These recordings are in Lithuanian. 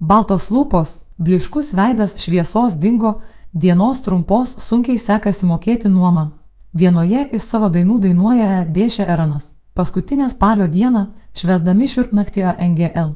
Baltos lūpos, bliškus veidas šviesos dingo, dienos trumpos sunkiai sekasi mokėti nuomą. Vienoje iš savo dainų dainuoja Dėšė Eranas. Paskutinę spalio dieną, švesdami šiurpnaktį NGL.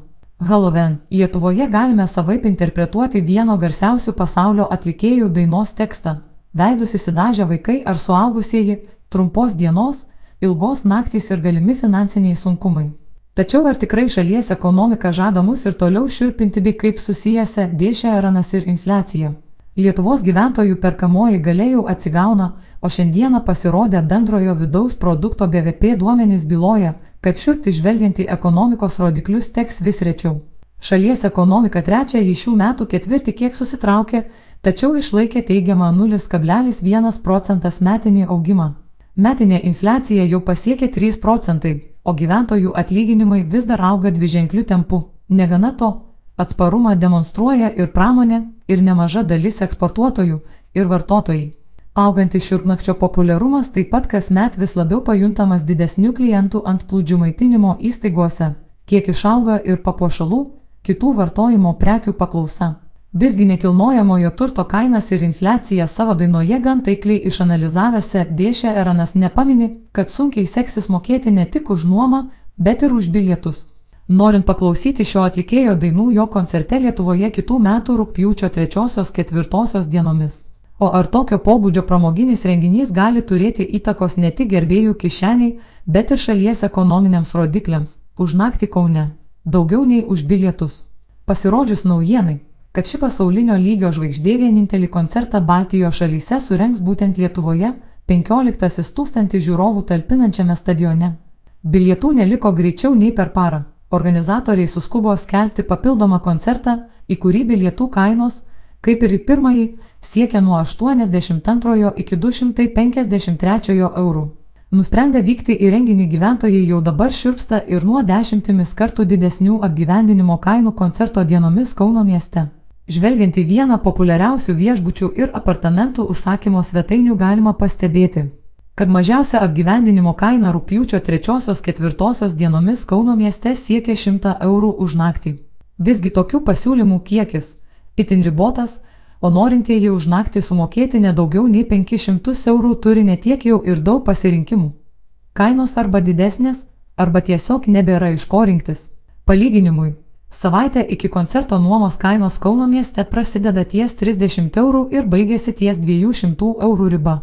Halloween Lietuvoje galime savaip interpretuoti vieno garsiausių pasaulio atlikėjų dainos tekstą. Veidus įsidažę vaikai ar suaugusieji, trumpos dienos, ilgos naktys ir galimi finansiniai sunkumai. Tačiau ar tikrai šalies ekonomika žada mus ir toliau šiurpinti bei kaip susijęsia aranas ir infliacija? Lietuvos gyventojų perkamoji galia jau atsigauna, o šiandieną pasirodę bendrojo vidaus produkto BVP duomenys byloja, kad šiurpti žvelgiant į ekonomikos rodiklius teks vis rečiau. Šalies ekonomika trečiąjį šių metų ketvirtį kiek susitraukė, tačiau išlaikė teigiamą 0,1 procentas metinį augimą. Metinė infliacija jau pasiekė 3 procentai, o gyventojų atlyginimai vis dar auga dviženkliu tempu. Negana to, atsparumą demonstruoja ir pramonė, ir nemaža dalis eksportuotojų, ir vartotojai. Augantis šiurknakčio populiarumas taip pat kasmet vis labiau pajuntamas didesnių klientų ant plūdžių maitinimo įstaigose, kiek išauga ir papuošalų, kitų vartojimo prekių paklausa. Visgi nekilnojamojo turto kainas ir infliaciją savo dainoje gan taikliai išanalizavęs dėšė Eranas nepamini, kad sunkiai seksis mokėti ne tik už nuomą, bet ir už bilietus. Norint paklausyti šio atlikėjo dainų jo koncerte Lietuvoje kitų metų rūpjūčio 3-4 dienomis. O ar tokio pobūdžio pramoginis renginys gali turėti įtakos ne tik gerbėjų kišeniai, bet ir šalies ekonominiams rodikliams - už naktį Kaune, daugiau nei už bilietus. Pasirodžius naujienai, kad ši pasaulinio lygio žvaigždė vienintelį koncertą Baltijos šalyse surengs būtent Lietuvoje, 15 tūkstantį žiūrovų talpinančiame stadione. Bilietų neliko greičiau nei per parą. Organizatoriai suskubo skelbti papildomą koncertą, į kurį bilietų kainos, kaip ir į pirmąjį, siekia nuo 82 iki 253 eurų. Nusprendę vykti į renginį gyventojai jau dabar širpsta ir nuo dešimtimis kartų didesnių apgyvendinimo kainų koncerto dienomis Kauno mieste. Žvelgiant į vieną populiariausių viešbučių ir apartamentų užsakymo svetainių galima pastebėti, kad mažiausia apgyvendinimo kaina rūpjūčio 3-4 dienomis Kauno mieste siekia 100 eurų už naktį. Visgi tokių pasiūlymų kiekis itin ribotas, o norintieji už naktį sumokėti nedaugiau nei 500 eurų turi netiek jau ir daug pasirinkimų. Kainos arba didesnės, arba tiesiog nebėra iš ko rinktis. Palyginimui, Savaitę iki koncerto nuomos kainos Kauno mieste prasideda ties 30 eurų ir baigėsi ties 200 eurų riba.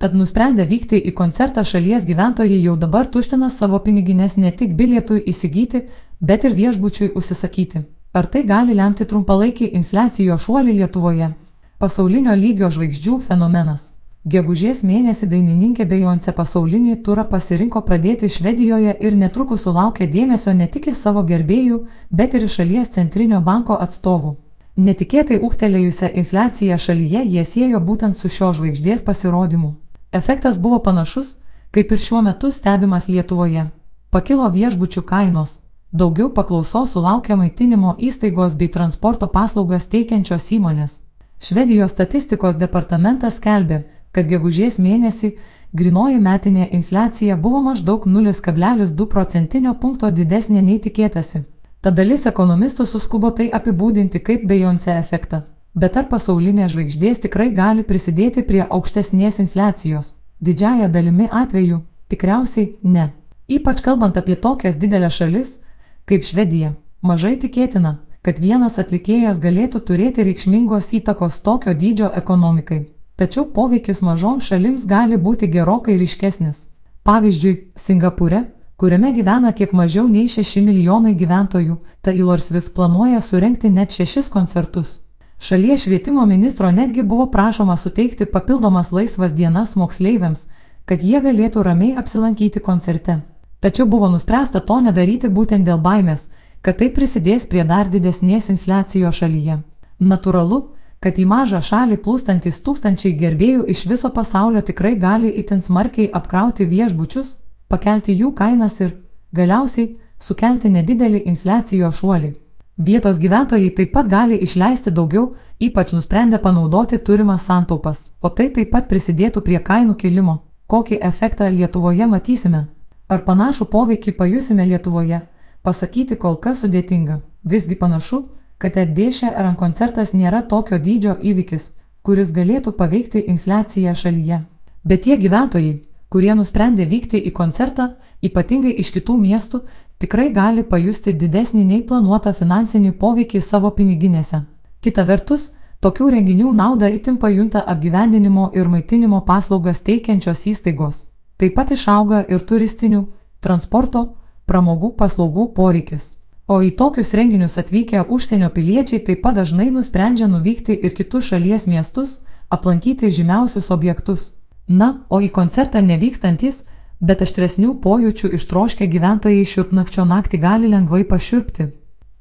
Tad nusprendę vykti į koncertą šalies gyventojai jau dabar tuština savo piniginės ne tik bilietui įsigyti, bet ir viešbučiui užsisakyti. Ar tai gali lemti trumpalaikį infliacijos šuolį Lietuvoje? Pasaulinio lygio žvaigždžių fenomenas. Gegužės mėnesį dainininkė Beyoncé pasaulinį turą pasirinko pradėti Švedijoje ir netrukus sulaukė dėmesio ne tik iš savo gerbėjų, bet ir iš šalies centrinio banko atstovų. Netikėtai ūgtelėjusią infliaciją šalyje jie siejo būtent su šio žvaigždės pasirodymu. Efektas buvo panašus, kaip ir šiuo metu stebimas Lietuvoje. Pakilo viešbučių kainos, daugiau paklausos sulaukė maitinimo įstaigos bei transporto paslaugas teikiančios įmonės. Švedijos statistikos departamentas skelbė, kad gegužės mėnesį grinoji metinė infliacija buvo maždaug 0,2 procentinio punkto didesnė nei tikėtasi. Ta dalis ekonomistų suskubo tai apibūdinti kaip Beyoncé efektą. Bet ar pasaulinė žvaigždės tikrai gali prisidėti prie aukštesnės infliacijos? Didžiaja dalimi atveju tikriausiai ne. Ypač kalbant apie tokias didelės šalis kaip Švedija. Mažai tikėtina, kad vienas atlikėjas galėtų turėti reikšmingos įtakos tokio dydžio ekonomikai tačiau poveikis mažoms šalims gali būti gerokai ryškesnis. Pavyzdžiui, Singapūre, kuriame gyvena kiek mažiau nei 6 milijonai gyventojų, Taylor Swift planuoja surenkti net 6 koncertus. Šalies švietimo ministro netgi buvo prašoma suteikti papildomas laisvas dienas moksleiviams, kad jie galėtų ramiai apsilankyti koncerte. Tačiau buvo nuspręsta to nedaryti būtent dėl baimės, kad tai prisidės prie dar didesnės infliacijos šalyje. Naturalu, kad į mažą šalį plūstantis tūkstančiai gerbėjų iš viso pasaulio tikrai gali itin smarkiai apkrauti viešbučius, pakelti jų kainas ir, galiausiai, sukelti nedidelį infliacijos šuolį. Vietos gyventojai taip pat gali išleisti daugiau, ypač nusprendę panaudoti turimas santaupas, o tai taip pat prisidėtų prie kainų kilimo. Kokį efektą Lietuvoje matysime? Ar panašų poveikį pajusime Lietuvoje? Pasakyti kol kas sudėtinga. Visgi panašu, kad DŠRN koncertas nėra tokio dydžio įvykis, kuris galėtų paveikti infliaciją šalyje. Bet tie gyventojai, kurie nusprendė vykti į koncertą, ypatingai iš kitų miestų, tikrai gali pajusti didesnį nei planuotą finansinį poveikį savo piniginėse. Kita vertus, tokių renginių naudą itin pajunta apgyvendinimo ir maitinimo paslaugas teikiančios įstaigos. Taip pat išauga ir turistinių, transporto, pramogų paslaugų poreikis. O į tokius renginius atvykę užsienio piliečiai taip pat dažnai nusprendžia nuvykti ir kitus šalies miestus, aplankyti žymiausius objektus. Na, o į koncertą nevykstantis, bet aštresnių pojūčių ištroškę gyventojai šiurpnakčio naktį gali lengvai pašiurpti.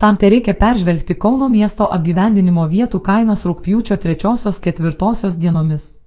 Tam tai reikia peržvelgti Kauno miesto apgyvendinimo vietų kainas rūpjūčio 3-4 dienomis.